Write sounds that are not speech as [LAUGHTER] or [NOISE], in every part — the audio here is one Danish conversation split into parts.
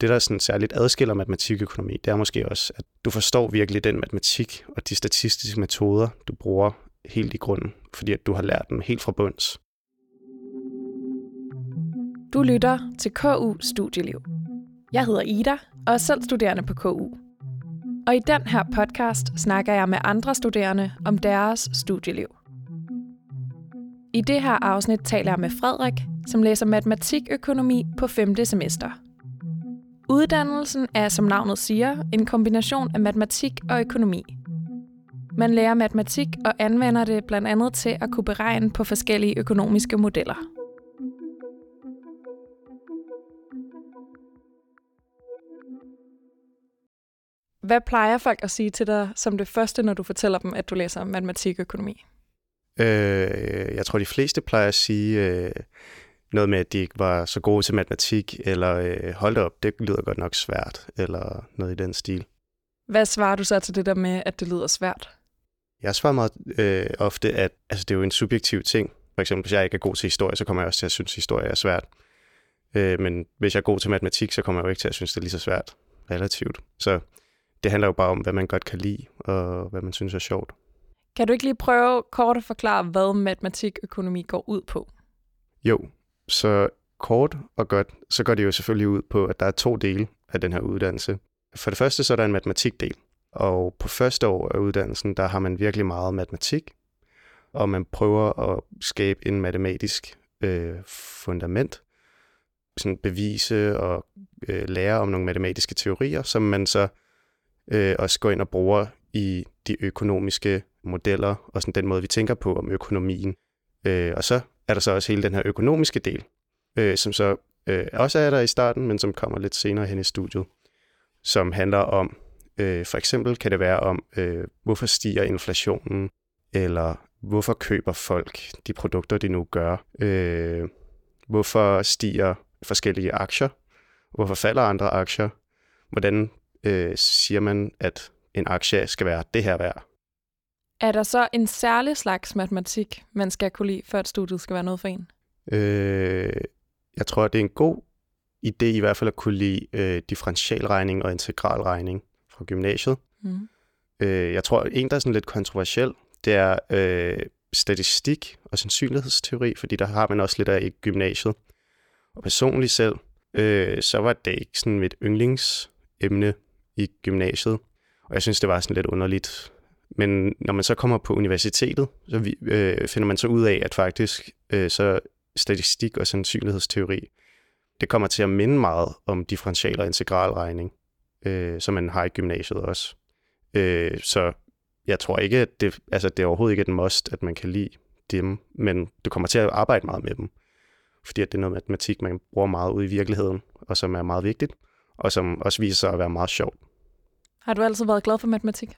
det, der sådan særligt adskiller matematikøkonomi, det er måske også, at du forstår virkelig den matematik og de statistiske metoder, du bruger helt i grunden, fordi at du har lært dem helt fra bunds. Du lytter til KU Studieliv. Jeg hedder Ida og er selv studerende på KU. Og i den her podcast snakker jeg med andre studerende om deres studieliv. I det her afsnit taler jeg med Frederik, som læser matematikøkonomi på 5. semester. Uddannelsen er, som navnet siger, en kombination af matematik og økonomi. Man lærer matematik og anvender det blandt andet til at kunne beregne på forskellige økonomiske modeller. Hvad plejer folk at sige til dig som det første, når du fortæller dem, at du læser matematik og økonomi? Øh, jeg tror, de fleste plejer at sige øh, noget med, at de ikke var så gode til matematik, eller øh, hold op, det lyder godt nok svært, eller noget i den stil. Hvad svarer du så til det der med, at det lyder svært? Jeg svarer meget øh, ofte, at altså, det er jo en subjektiv ting. For eksempel, hvis jeg ikke er god til historie, så kommer jeg også til at synes, at historie er svært. Øh, men hvis jeg er god til matematik, så kommer jeg jo ikke til at synes, det er lige så svært relativt. Så det handler jo bare om, hvad man godt kan lide, og hvad man synes er sjovt. Kan du ikke lige prøve kort at forklare, hvad matematikøkonomi går ud på? Jo, så kort og godt, så går det jo selvfølgelig ud på, at der er to dele af den her uddannelse. For det første så er der en matematikdel, og på første år af uddannelsen, der har man virkelig meget matematik, og man prøver at skabe en matematisk øh, fundament, sådan bevise og øh, lære om nogle matematiske teorier, som man så øh, også går ind og bruger i de økonomiske modeller og sådan den måde, vi tænker på om økonomien. Øh, og så er der så også hele den her økonomiske del, øh, som så øh, også er der i starten, men som kommer lidt senere hen i studiet, som handler om, øh, for eksempel kan det være om, øh, hvorfor stiger inflationen, eller hvorfor køber folk de produkter, de nu gør, øh, hvorfor stiger forskellige aktier, hvorfor falder andre aktier, hvordan øh, siger man, at en aktie skal være det her værd. Er der så en særlig slags matematik, man skal kunne lide, for at studiet skal være noget for en? Øh, jeg tror, det er en god idé i hvert fald at kunne lide øh, differentialregning og integralregning fra gymnasiet. Mm. Øh, jeg tror, en, der er sådan lidt kontroversiel, det er øh, statistik og sandsynlighedsteori, fordi der har man også lidt af i gymnasiet. Og personligt selv, øh, så var det ikke sådan mit yndlingsemne i gymnasiet. Og jeg synes, det var sådan lidt underligt. Men når man så kommer på universitetet, så vi, øh, finder man så ud af, at faktisk øh, så statistik og sandsynlighedsteori, det kommer til at minde meget om differential- og integralregning, øh, som man har i gymnasiet også. Øh, så jeg tror ikke, at det, altså det er overhovedet ikke et must, at man kan lide dem, men du kommer til at arbejde meget med dem, fordi at det er noget matematik, man bruger meget ud i virkeligheden, og som er meget vigtigt, og som også viser sig at være meget sjovt. Har du altid været glad for matematik?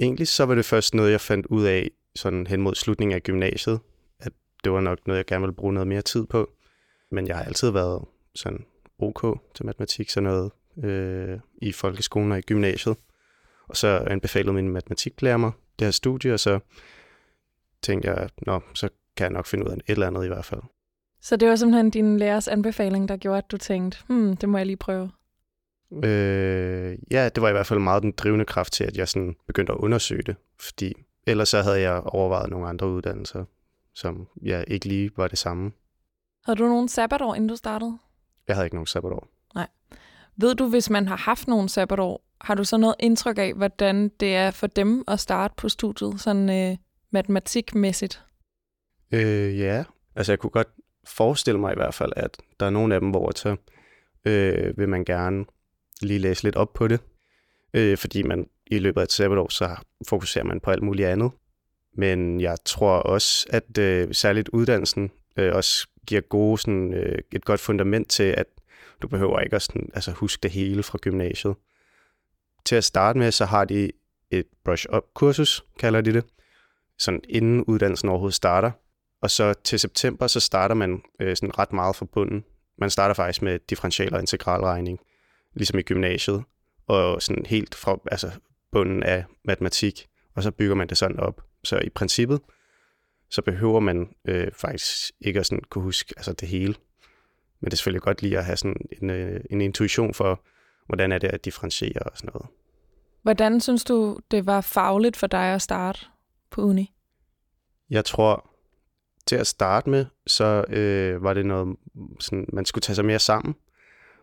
Egentlig så var det først noget, jeg fandt ud af sådan hen mod slutningen af gymnasiet, at det var nok noget, jeg gerne ville bruge noget mere tid på. Men jeg har altid været sådan ok til matematik, sådan noget øh, i folkeskolen og i gymnasiet. Og så anbefalede min matematiklærer mig det her studie, og så tænkte jeg, nå, så kan jeg nok finde ud af et eller andet i hvert fald. Så det var simpelthen din lærers anbefaling, der gjorde, at du tænkte, hmm, det må jeg lige prøve? Øh, ja, det var i hvert fald meget den drivende kraft til, at jeg sådan begyndte at undersøge det, fordi ellers så havde jeg overvejet nogle andre uddannelser, som jeg ikke lige var det samme. Havde du nogen sabbatår, inden du startede? Jeg havde ikke nogen sabbatår. Nej. Ved du, hvis man har haft nogen sabbatår, har du så noget indtryk af, hvordan det er for dem at starte på studiet, sådan øh, matematikmæssigt? Øh, ja, altså jeg kunne godt forestille mig i hvert fald, at der er nogle af dem, hvor så øh, vil man gerne lige læse lidt op på det, øh, fordi man i løbet af et sabbatår, så fokuserer man på alt muligt andet. Men jeg tror også, at øh, særligt uddannelsen øh, også giver gode, sådan, øh, et godt fundament til, at du behøver ikke at sådan, altså, huske det hele fra gymnasiet. Til at starte med, så har de et brush-up-kursus, kalder de det, sådan inden uddannelsen overhovedet starter. Og så til september, så starter man øh, sådan ret meget fra bunden. Man starter faktisk med differential- og integralregning ligesom i gymnasiet, og sådan helt fra altså bunden af matematik, og så bygger man det sådan op. Så i princippet, så behøver man øh, faktisk ikke at sådan kunne huske altså det hele. Men det er selvfølgelig godt lige at have sådan en, øh, en intuition for, hvordan er det at differentiere og sådan noget. Hvordan synes du, det var fagligt for dig at starte på uni? Jeg tror, til at starte med, så øh, var det noget, sådan, man skulle tage sig mere sammen.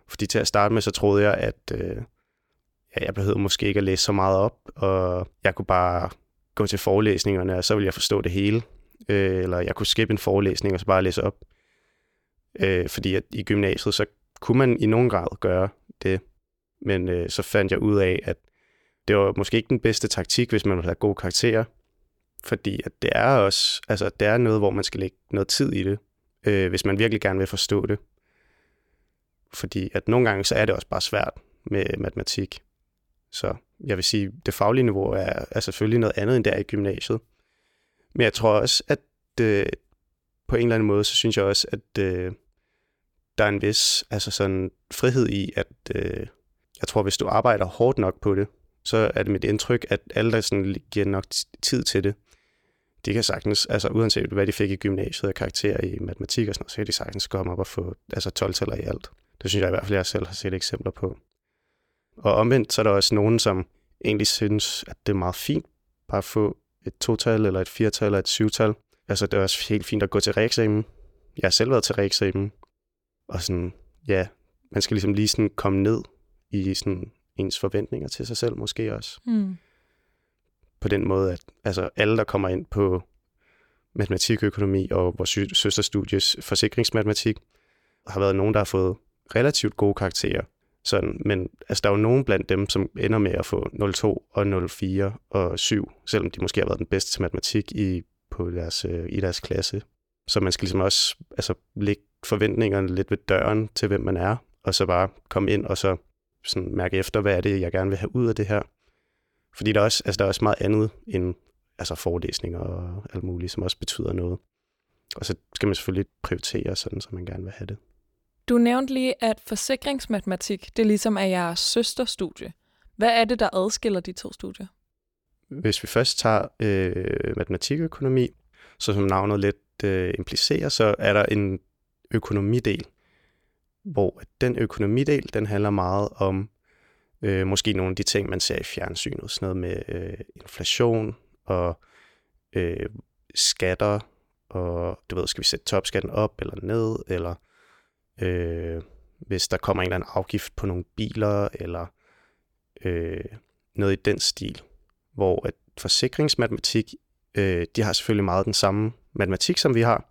Fordi til at starte med, så troede jeg, at øh, ja, jeg behøvede måske ikke at læse så meget op, og jeg kunne bare gå til forelæsningerne, og så ville jeg forstå det hele. Øh, eller jeg kunne skippe en forelæsning og så bare læse op. Øh, fordi at i gymnasiet, så kunne man i nogen grad gøre det. Men øh, så fandt jeg ud af, at det var måske ikke den bedste taktik, hvis man ville have gode karakterer. Fordi at det er også, altså det er noget, hvor man skal lægge noget tid i det, øh, hvis man virkelig gerne vil forstå det. Fordi at nogle gange, så er det også bare svært med matematik. Så jeg vil sige, det faglige niveau er, er selvfølgelig noget andet, end der i gymnasiet. Men jeg tror også, at øh, på en eller anden måde, så synes jeg også, at øh, der er en vis altså sådan, frihed i, at øh, jeg tror, hvis du arbejder hårdt nok på det, så er det mit indtryk, at alle, der sådan giver nok tid til det, de kan sagtens, altså uanset hvad de fik i gymnasiet og karakterer i matematik og sådan noget, så kan de sagtens komme op og få altså 12 i alt. Det synes jeg i hvert fald, jeg selv har set eksempler på. Og omvendt, så er der også nogen, som egentlig synes, at det er meget fint bare at få et total eller et firtal eller et syvtal. Altså, det er også helt fint at gå til reeksamen. Jeg har selv været til reeksamen. Og sådan, ja, man skal ligesom lige sådan komme ned i sådan ens forventninger til sig selv måske også. Mm. På den måde, at altså, alle, der kommer ind på matematikøkonomi og vores søsterstudies forsikringsmatematik, har været nogen, der har fået relativt gode karakterer. Sådan, men altså, der er jo nogen blandt dem, som ender med at få 02 og 04 og 7, selvom de måske har været den bedste til matematik i, på deres, øh, i deres klasse. Så man skal ligesom også altså, lægge forventningerne lidt ved døren til, hvem man er, og så bare komme ind og så sådan mærke efter, hvad er det, jeg gerne vil have ud af det her. Fordi der er også, altså, der er også meget andet end altså forelæsninger og alt muligt, som også betyder noget. Og så skal man selvfølgelig prioritere sådan, som man gerne vil have det. Du nævnte lige, at forsikringsmatematik, det ligesom er jeres søsterstudie. Hvad er det, der adskiller de to studier? Hvis vi først tager øh, matematikøkonomi, så som navnet lidt øh, implicerer, så er der en økonomidel, hvor den økonomidel, den handler meget om øh, måske nogle af de ting, man ser i fjernsynet. Sådan noget med øh, inflation og øh, skatter, og du ved, skal vi sætte topskatten op eller ned, eller øh, hvis der kommer en eller anden afgift på nogle biler, eller øh, noget i den stil. Hvor at forsikringsmatematik, øh, de har selvfølgelig meget den samme matematik, som vi har,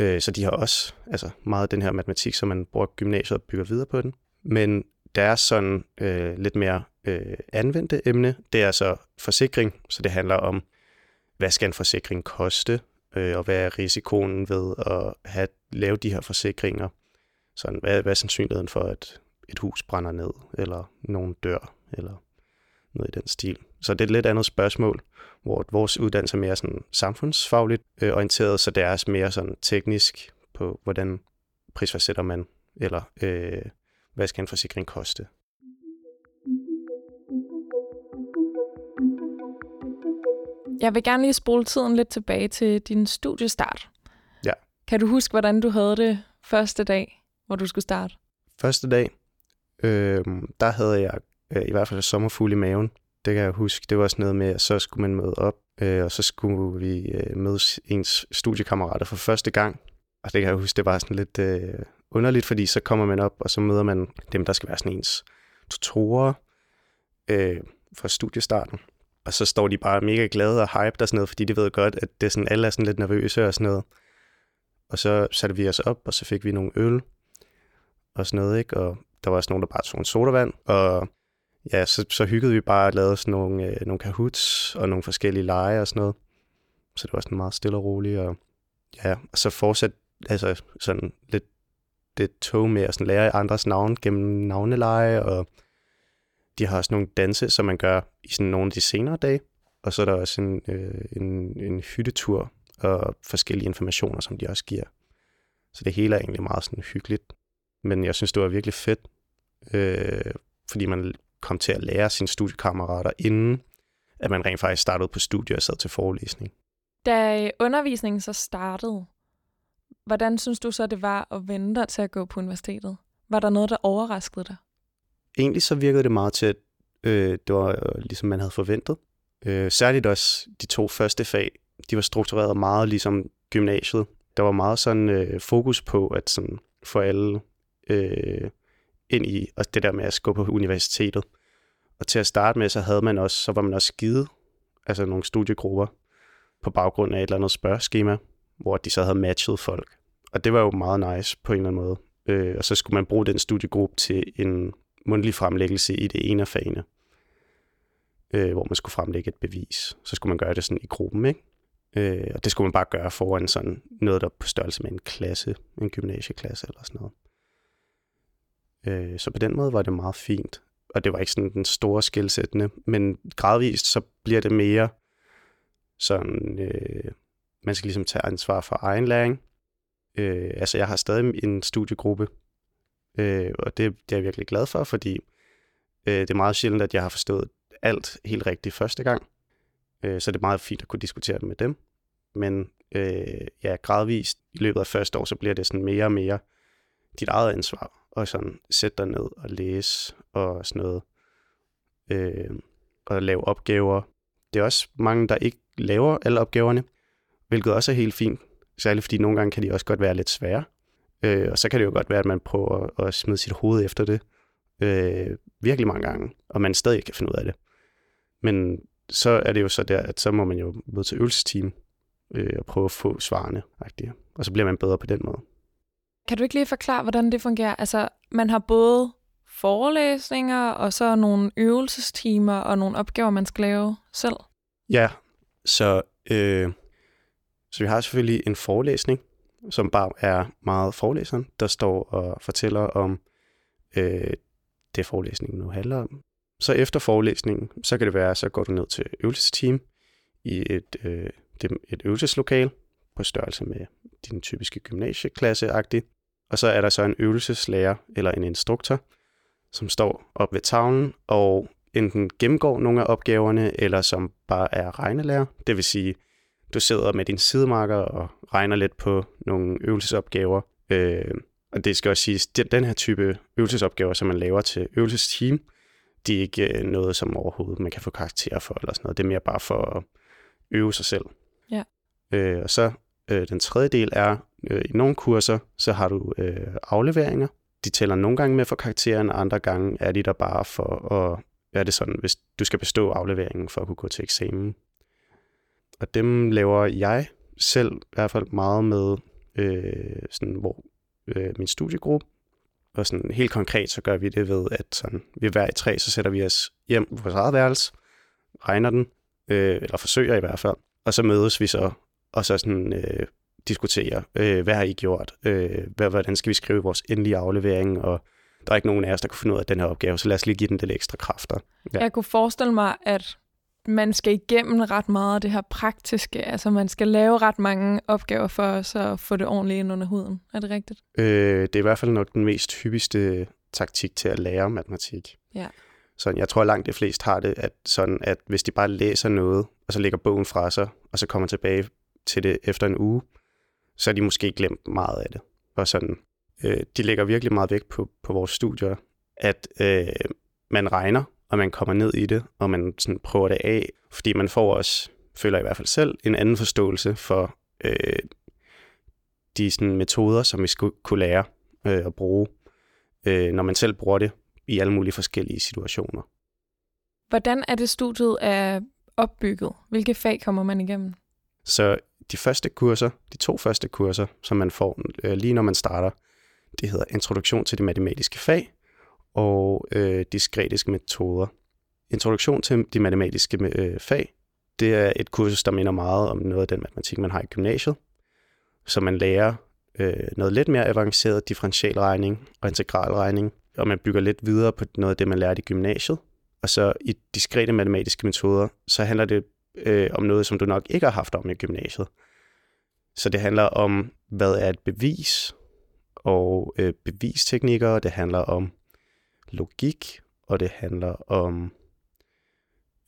øh, så de har også altså meget den her matematik, som man bruger gymnasiet og bygger videre på den. Men er sådan øh, lidt mere øh, anvendte emne, det er så forsikring, så det handler om, hvad skal en forsikring koste, øh, og hvad er risikoen ved at have, lave de her forsikringer? Sådan, hvad, hvad er sandsynligheden for, at et hus brænder ned, eller nogen dør, eller noget i den stil. Så det er et lidt andet spørgsmål, hvor vores uddannelse er mere sådan samfundsfagligt øh, orienteret, så det er mere sådan teknisk på, hvordan prisfastsætter man, eller øh, hvad skal en forsikring koste. Jeg vil gerne lige spole tiden lidt tilbage til din studiestart. Ja. Kan du huske, hvordan du havde det første dag, hvor du skulle starte? Første dag, øh, der havde jeg øh, i hvert fald sommerfugl i maven. Det kan jeg huske. Det var sådan noget med, at så skulle man møde op, øh, og så skulle vi øh, mødes ens studiekammerater for første gang. Og det kan jeg huske, det var sådan lidt øh, underligt, fordi så kommer man op, og så møder man dem, der skal være sådan ens tutorer øh, fra studiestarten. Og så står de bare mega glade og hyped og sådan noget, fordi de ved godt, at det er sådan, alle er sådan lidt nervøse og sådan noget. Og så satte vi os op, og så fik vi nogle øl og sådan noget, ikke? Og der var også nogen, der bare tog en sodavand, og ja, så, så hyggede vi bare og lavede sådan nogle, øh, nogle kahoots og nogle forskellige lege og sådan noget. Så det var sådan meget stille og roligt, og ja, og så fortsatte altså sådan lidt det tog med at sådan lære andres navn gennem navneleje, og de har også nogle danse, som man gør i sådan nogle af de senere dage. Og så er der også en, øh, en, en hyttetur og forskellige informationer, som de også giver. Så det hele er egentlig meget sådan hyggeligt. Men jeg synes, det var virkelig fedt, øh, fordi man kom til at lære sine studiekammerater, inden at man rent faktisk startede på studiet og sad til forelæsning. Da øh, undervisningen så startede, Hvordan synes du så, det var at vente til at gå på universitetet? Var der noget, der overraskede dig? Egentlig så virkede det meget til, at øh, det var øh, ligesom man havde forventet. Øh, særligt også de to første fag, de var struktureret meget ligesom gymnasiet. Der var meget sådan øh, fokus på at sådan få alle øh, ind i og det der med at gå på universitetet. Og til at starte med, så havde man også, så var man også givet altså nogle studiegrupper på baggrund af et eller andet spørgeskema, hvor de så havde matchet folk. Og det var jo meget nice på en eller anden måde. Øh, og så skulle man bruge den studiegruppe til en mundtlig fremlæggelse i det ene af fagene, øh, hvor man skulle fremlægge et bevis. Så skulle man gøre det sådan i gruppen, ikke? Øh, og det skulle man bare gøre foran sådan noget, der på størrelse med en klasse, en gymnasieklasse eller sådan noget. Øh, så på den måde var det meget fint. Og det var ikke sådan den store skilsættende, men gradvist så bliver det mere sådan, øh, man skal ligesom tage ansvar for egen læring. Øh, altså jeg har stadig en studiegruppe, øh, og det, det er jeg virkelig glad for, fordi øh, det er meget sjældent, at jeg har forstået alt helt rigtigt første gang. Øh, så det er meget fint at kunne diskutere det med dem. Men øh, ja, gradvist i løbet af første år, så bliver det sådan mere og mere dit eget ansvar. Og sådan sætte dig ned og læse og sådan noget. Øh, og lave opgaver. Det er også mange, der ikke laver alle opgaverne, hvilket også er helt fint. Særligt fordi nogle gange kan de også godt være lidt svære. Øh, og så kan det jo godt være, at man prøver at, at smide sit hoved efter det øh, virkelig mange gange, og man stadig kan finde ud af det. Men så er det jo så der, at så må man jo møde til øvelsesteam øh, og prøve at få svarene. Rigtigt. Og så bliver man bedre på den måde. Kan du ikke lige forklare, hvordan det fungerer? Altså, man har både forelæsninger, og så nogle øvelsestimer og nogle opgaver, man skal lave selv. Ja, så, øh, så vi har selvfølgelig en forelæsning, som bare er meget forelæseren, der står og fortæller om øh, det, forelæsningen nu handler om. Så efter forelæsningen, så kan det være, så går du ned til øvelsesteam i et, øh, et øvelseslokal på størrelse med din typiske gymnasieklasse-agtig. Og så er der så en øvelseslærer eller en instruktor, som står op ved tavlen og enten gennemgår nogle af opgaverne, eller som bare er regnelærer. Det vil sige, du sidder med din sidemarker og regner lidt på nogle øvelsesopgaver. Øh, og det skal også siges, at den her type øvelsesopgaver, som man laver til øvelsesteam, de er ikke øh, noget, som overhovedet man kan få karakter for eller sådan noget. Det er mere bare for at øve sig selv. Ja. Øh, og så øh, den tredje del er, øh, i nogle kurser, så har du øh, afleveringer. De tæller nogle gange med for karakteren, andre gange er de der bare for at, er det sådan, hvis du skal bestå afleveringen for at kunne gå til eksamen. Og dem laver jeg selv i hvert fald meget med, øh, sådan, hvor øh, min studiegruppe, og sådan helt konkret, så gør vi det ved, at sådan, vi hver i tre, så sætter vi os hjem på vores eget værelse, regner den, øh, eller forsøger i hvert fald, og så mødes vi så, og så sådan, øh, diskuterer, øh, hvad har I gjort, øh, hvad, hvordan skal vi skrive vores endelige aflevering, og der er ikke nogen af os, der kunne finde ud af den her opgave, så lad os lige give den lidt ekstra kræfter. Ja. Jeg kunne forestille mig, at man skal igennem ret meget af det her praktiske. Altså man skal lave ret mange opgaver for os at få det ordentligt ind under huden. Er det rigtigt? Øh, det er i hvert fald nok den mest hyppigste taktik til at lære matematik. Ja. Så jeg tror langt de fleste har det, at, sådan, at hvis de bare læser noget, og så lægger bogen fra sig, og så kommer tilbage til det efter en uge, så er de måske glemt meget af det. Og sådan, øh, de lægger virkelig meget vægt på, på vores studier, at øh, man regner, og man kommer ned i det, og man sådan prøver det af, fordi man får også, føler i hvert fald selv, en anden forståelse for øh, de sådan, metoder, som vi skulle kunne lære øh, at bruge, øh, når man selv bruger det i alle mulige forskellige situationer. Hvordan er det studiet er opbygget? Hvilke fag kommer man igennem? Så de første kurser, de to første kurser, som man får øh, lige når man starter, det hedder Introduktion til de matematiske fag, og øh, diskretiske metoder. Introduktion til de matematiske øh, fag, det er et kursus, der minder meget om noget af den matematik, man har i gymnasiet. Så man lærer øh, noget lidt mere avanceret differentialregning og integralregning, og man bygger lidt videre på noget af det, man lærte i gymnasiet. Og så i diskrete matematiske metoder, så handler det øh, om noget, som du nok ikke har haft om i gymnasiet. Så det handler om, hvad er et bevis, og øh, bevisteknikker, det handler om logik, og det handler om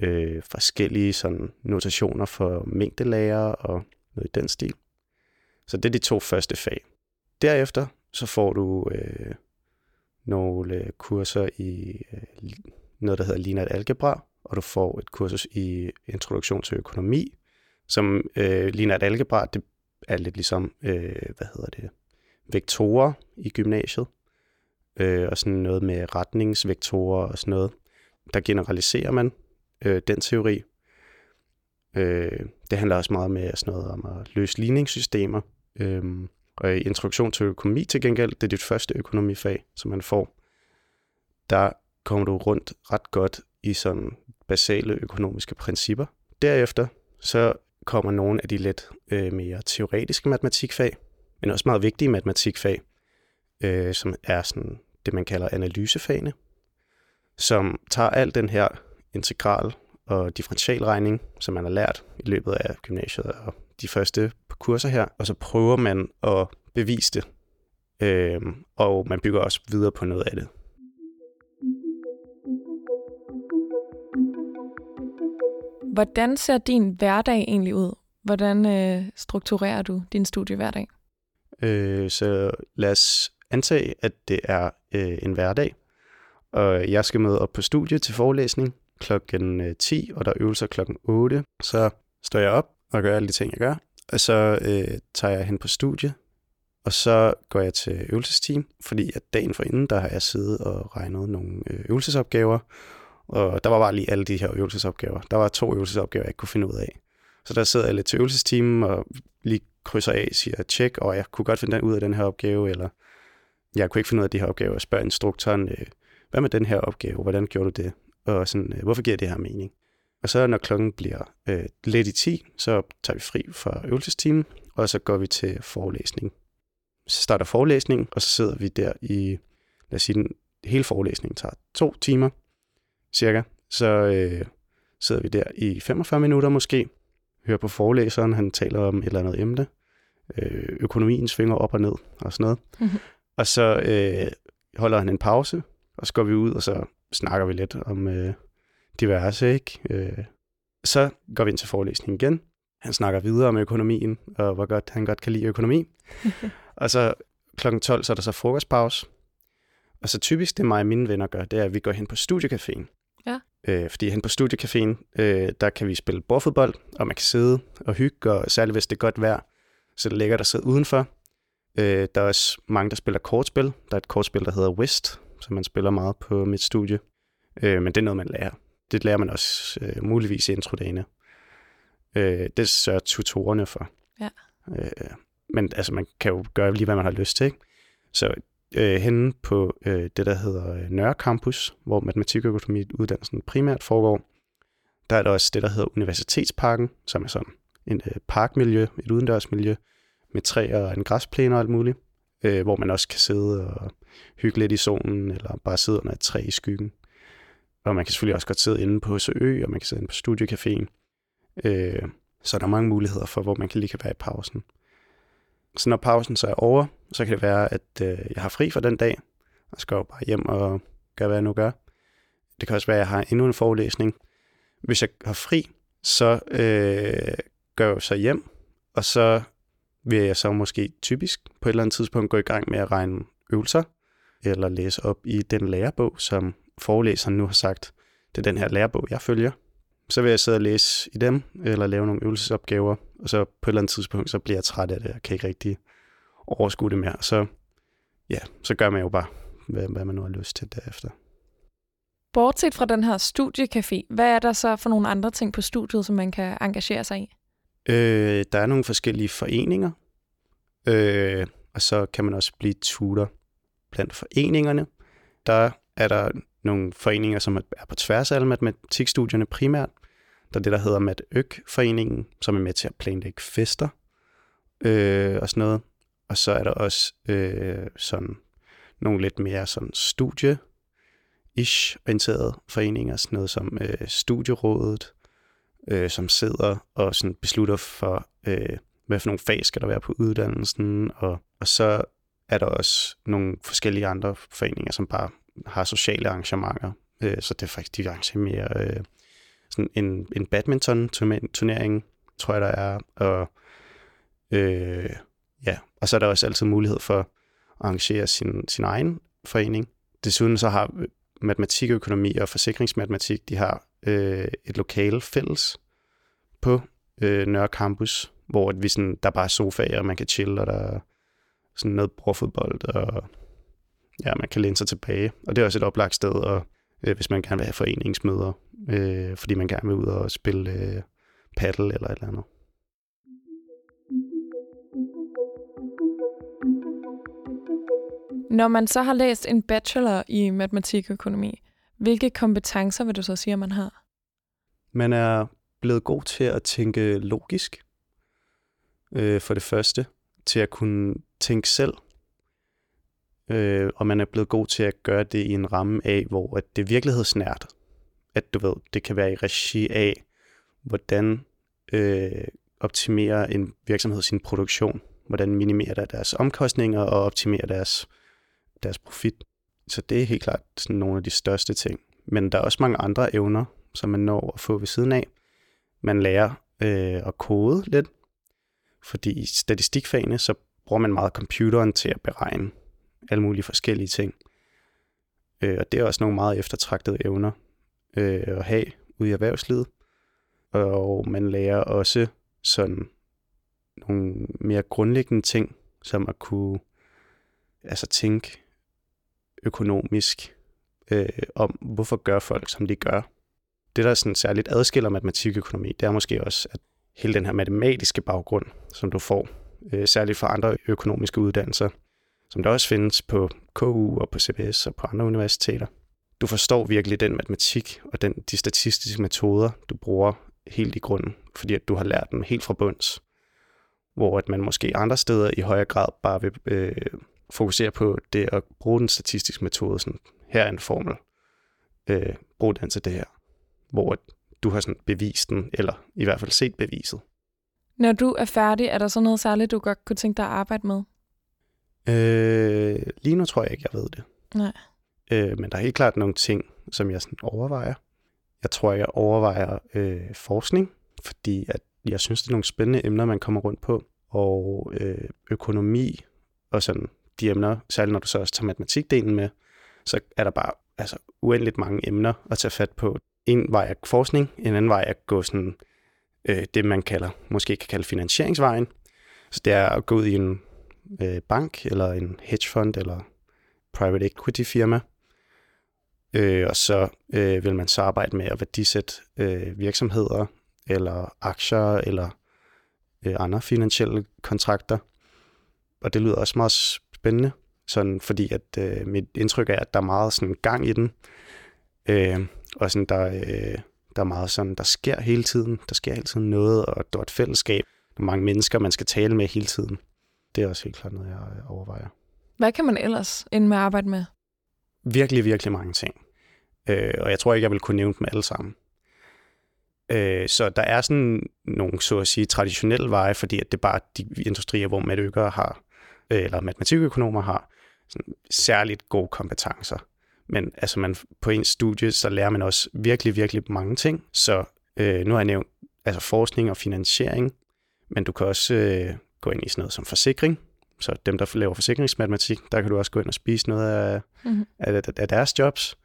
øh, forskellige sådan, notationer for mængdelager og noget i den stil. Så det er de to første fag. Derefter så får du øh, nogle øh, kurser i øh, noget, der hedder lineært algebra, og du får et kursus i introduktion til økonomi, som øh, lineært algebra, det er lidt ligesom, øh, hvad hedder det, vektorer i gymnasiet, øh, og sådan noget med retningsvektorer og sådan noget. Der generaliserer man øh, den teori. Øh, det handler også meget med sådan noget om at løse ligningssystemer. Øh, og i introduktion til økonomi til gengæld, det er dit første økonomifag, som man får. Der kommer du rundt ret godt i sådan basale økonomiske principper. Derefter så kommer nogle af de lidt øh, mere teoretiske matematikfag, men også meget vigtige matematikfag, øh, som er sådan det, man kalder analysefagene, som tager al den her integral og differentialregning, som man har lært i løbet af gymnasiet og de første kurser her, og så prøver man at bevise det, øh, og man bygger også videre på noget af det. Hvordan ser din hverdag egentlig ud? Hvordan øh, strukturerer du din studie hverdag? Øh, så lad os antage, at det er øh, en hverdag, og jeg skal møde op på studie til forelæsning klokken øh, 10, og der er øvelser klokken 8. Så står jeg op og gør alle de ting, jeg gør, og så øh, tager jeg hen på studie, og så går jeg til øvelsesteam, fordi at dagen for inden, der har jeg siddet og regnet nogle øh, øvelsesopgaver, og der var bare lige alle de her øvelsesopgaver. Der var to øvelsesopgaver, jeg ikke kunne finde ud af. Så der sidder jeg lidt til øvelsestimen og lige krydser af, siger tjek, og jeg kunne godt finde den ud af den her opgave, eller jeg kunne ikke finde ud af de her opgaver, og spørge instruktoren, øh, hvad med den her opgave, hvordan gjorde du det, og sådan, øh, hvorfor giver det her mening? Og så når klokken bliver øh, lidt i 10, så tager vi fri fra øvelsesteamen, og så går vi til forelæsning. Så starter forelæsningen, og så sidder vi der i, lad os sige, den hele forelæsningen tager to timer, cirka. Så øh, sidder vi der i 45 minutter måske, hører på forelæseren, han taler om et eller andet emne, øh, økonomien svinger op og ned og sådan noget. Mm-hmm. Og så øh, holder han en pause, og så går vi ud, og så snakker vi lidt om øh, diverse, ikke? Øh, så går vi ind til forelæsningen igen. Han snakker videre om økonomien, og hvor godt han godt kan lide økonomi. [LAUGHS] og så kl. 12, så er der så frokostpause. Og så typisk det mig og mine venner gør, det er, at vi går hen på studiecaféen. Ja. Øh, fordi hen på studiecaféen, øh, der kan vi spille bordfodbold, og man kan sidde og hygge, og særligt hvis det er godt vejr, så det lækkert at sidde udenfor. Øh, der er også mange, der spiller kortspil. Der er et kortspil, der hedder West, som man spiller meget på mit studie. Øh, men det er noget, man lærer. Det lærer man også øh, muligvis i introdagene. Øh, det sørger tutorerne for. Ja. Øh, men altså, man kan jo gøre lige, hvad man har lyst til. Ikke? Så øh, henne på øh, det, der hedder øh, Nørre Campus, hvor matematikøkonomi-uddannelsen primært foregår, der er der også det, der hedder Universitetsparken, som er sådan en øh, parkmiljø, et udendørsmiljø, med træer og en græsplæne og alt muligt, øh, hvor man også kan sidde og hygge lidt i solen, eller bare sidde under et træ i skyggen. Og man kan selvfølgelig også godt sidde inde på Søø, og man kan sidde inde på Studiecaféen. Øh, så der er mange muligheder for, hvor man kan lige kan være i pausen. Så når pausen så er over, så kan det være, at øh, jeg har fri for den dag, og skal jo bare hjem og gøre, hvad jeg nu gør. Det kan også være, at jeg har endnu en forelæsning. Hvis jeg har fri, så øh, går jeg så hjem, og så vil jeg så måske typisk på et eller andet tidspunkt gå i gang med at regne øvelser, eller læse op i den lærebog, som forelæseren nu har sagt, det er den her lærebog, jeg følger. Så vil jeg sidde og læse i dem, eller lave nogle øvelsesopgaver, og så på et eller andet tidspunkt, så bliver jeg træt af det, og kan ikke rigtig overskue det mere. Så ja, så gør man jo bare, hvad, hvad man nu har lyst til derefter. Bortset fra den her studiecafé, hvad er der så for nogle andre ting på studiet, som man kan engagere sig i? Øh, der er nogle forskellige foreninger, øh, og så kan man også blive tutor blandt foreningerne. Der er der nogle foreninger, som er på tværs af alle matematikstudierne primært. Der er det, der hedder Mat foreningen som er med til at planlægge fester øh, og sådan noget. Og så er der også øh, sådan nogle lidt mere sådan studie ish orienterede foreninger, sådan noget som øh, Studierådet, øh, som sidder og sådan beslutter for, øh, hvad for nogle fag skal der være på uddannelsen, og, og så er der også nogle forskellige andre foreninger, som bare har sociale arrangementer. Øh, så det er faktisk, de arrangerer mere øh, sådan en, en badminton-turnering, tror jeg, der er, og øh, ja, og så er der også altid mulighed for at arrangere sin, sin egen forening. Desuden så har øh, matematikøkonomi og forsikringsmatematik, de har øh, et lokale fælles på øh, Nørre Campus, hvor vi sådan, der er bare sofaer, og man kan chille, og der er sådan noget brofodbold, og ja, man kan læne sig tilbage. Og det er også et oplagt sted, og, øh, hvis man gerne vil have foreningsmøder, øh, fordi man gerne vil ud og spille øh, paddle eller et eller andet. Når man så har læst en bachelor i matematikøkonomi, hvilke kompetencer vil du så sige, at man har? Man er blevet god til at tænke logisk, øh, for det første, til at kunne tænke selv, øh, og man er blevet god til at gøre det i en ramme af, hvor at det er virkelighedsnært. At du ved, det kan være i regi af, hvordan øh, optimerer en virksomhed sin produktion, hvordan minimerer der deres omkostninger og optimerer deres, deres profit. Så det er helt klart sådan nogle af de største ting. Men der er også mange andre evner, som man når at få ved siden af. Man lærer øh, at kode lidt, fordi i statistikfagene, så bruger man meget computeren til at beregne alle mulige forskellige ting. Øh, og det er også nogle meget eftertragtede evner øh, at have ude i erhvervslivet. Og man lærer også sådan nogle mere grundlæggende ting, som at kunne altså tænke økonomisk øh, om, hvorfor gør folk, som de gør. Det, der sådan særligt adskiller matematikøkonomi, det er måske også, at hele den her matematiske baggrund, som du får, øh, særligt fra andre økonomiske uddannelser, som der også findes på KU og på CBS og på andre universiteter. Du forstår virkelig den matematik og den, de statistiske metoder, du bruger helt i grunden, fordi at du har lært dem helt fra bunds. Hvor at man måske andre steder i højere grad bare vil øh, fokusere på det at bruge den statistiske metode. Sådan, her er en formel. Øh, brug den til det her. Hvor du har sådan bevist den, eller i hvert fald set beviset. Når du er færdig, er der så noget særligt, du godt kunne tænke dig at arbejde med? Øh, lige nu tror jeg ikke, jeg ved det. Nej. Øh, men der er helt klart nogle ting, som jeg sådan overvejer. Jeg tror, jeg overvejer øh, forskning, fordi at jeg synes, det er nogle spændende emner, man kommer rundt på. Og øh, økonomi og sådan de emner, særligt når du så også tager matematikdelen med, så er der bare altså, uendeligt mange emner at tage fat på. En vej er forskning, en anden vej er at gå sådan, øh, det, man kalder, måske kan kalde finansieringsvejen. Så det er at gå ud i en øh, bank, eller en hedgefond, eller private equity firma, øh, og så øh, vil man så arbejde med at værdisætte øh, virksomheder, eller aktier, eller øh, andre finansielle kontrakter. Og det lyder også meget spændende, sådan, fordi at øh, mit indtryk er, at der er meget sådan gang i den, øh, og sådan, der, øh, der er meget sådan, der sker hele tiden, der sker hele tiden noget, og der er et fællesskab, der er mange mennesker, man skal tale med hele tiden. Det er også helt klart noget, jeg overvejer. Hvad kan man ellers ende med at arbejde med? Virkelig, virkelig mange ting. Øh, og jeg tror ikke, jeg vil kunne nævne dem alle sammen. Øh, så der er sådan nogle, så at sige, traditionelle veje, fordi at det er bare de industrier, hvor matøkere har, øh, eller matematikøkonomer har, sådan særligt gode kompetencer. Men altså man, på ens studie, så lærer man også virkelig, virkelig mange ting. Så øh, nu har jeg nævnt altså forskning og finansiering, men du kan også øh, gå ind i sådan noget som forsikring. Så dem, der laver forsikringsmatematik, der kan du også gå ind og spise noget af, mm-hmm. af, af deres jobs.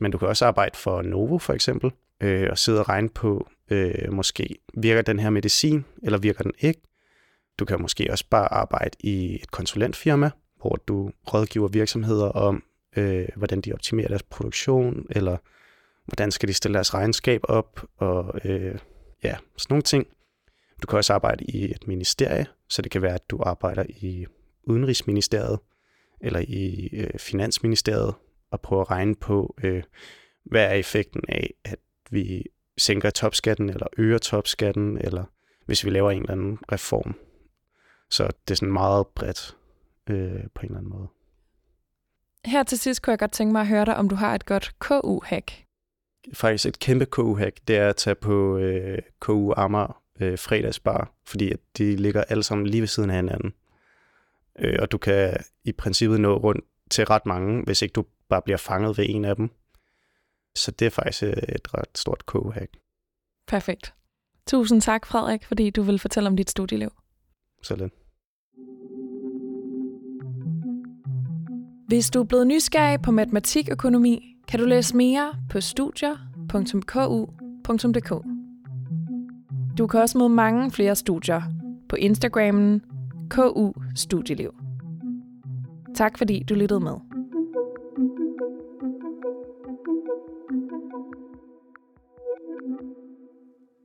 Men du kan også arbejde for Novo for eksempel, øh, og sidde og regne på, øh, måske virker den her medicin, eller virker den ikke. Du kan måske også bare arbejde i et konsulentfirma, hvor du rådgiver virksomheder om, øh, hvordan de optimerer deres produktion, eller hvordan skal de stille deres regnskab op, og øh, ja, sådan nogle ting. Du kan også arbejde i et ministerie, så det kan være, at du arbejder i Udenrigsministeriet, eller i øh, Finansministeriet, og prøver at regne på, øh, hvad er effekten af, at vi sænker topskatten, eller øger topskatten, eller hvis vi laver en eller anden reform. Så det er sådan meget bredt øh, på en eller anden måde. Her til sidst kunne jeg godt tænke mig at høre dig, om du har et godt KU-hack. Faktisk et kæmpe KU-hack, det er at tage på øh, KU Amager øh, fredagsbar, fordi at de ligger alle sammen lige ved siden af hinanden. Øh, og du kan i princippet nå rundt til ret mange, hvis ikke du bare bliver fanget ved en af dem. Så det er faktisk øh, et ret stort KU-hack. Perfekt. Tusind tak, Frederik, fordi du vil fortælle om dit studieliv. Så lidt. Hvis du er blevet nysgerrig på matematikøkonomi, kan du læse mere på studier.ku.dk. Du kan også møde mange flere studier på Instagrammen KU Studieliv. Tak fordi du lyttede med.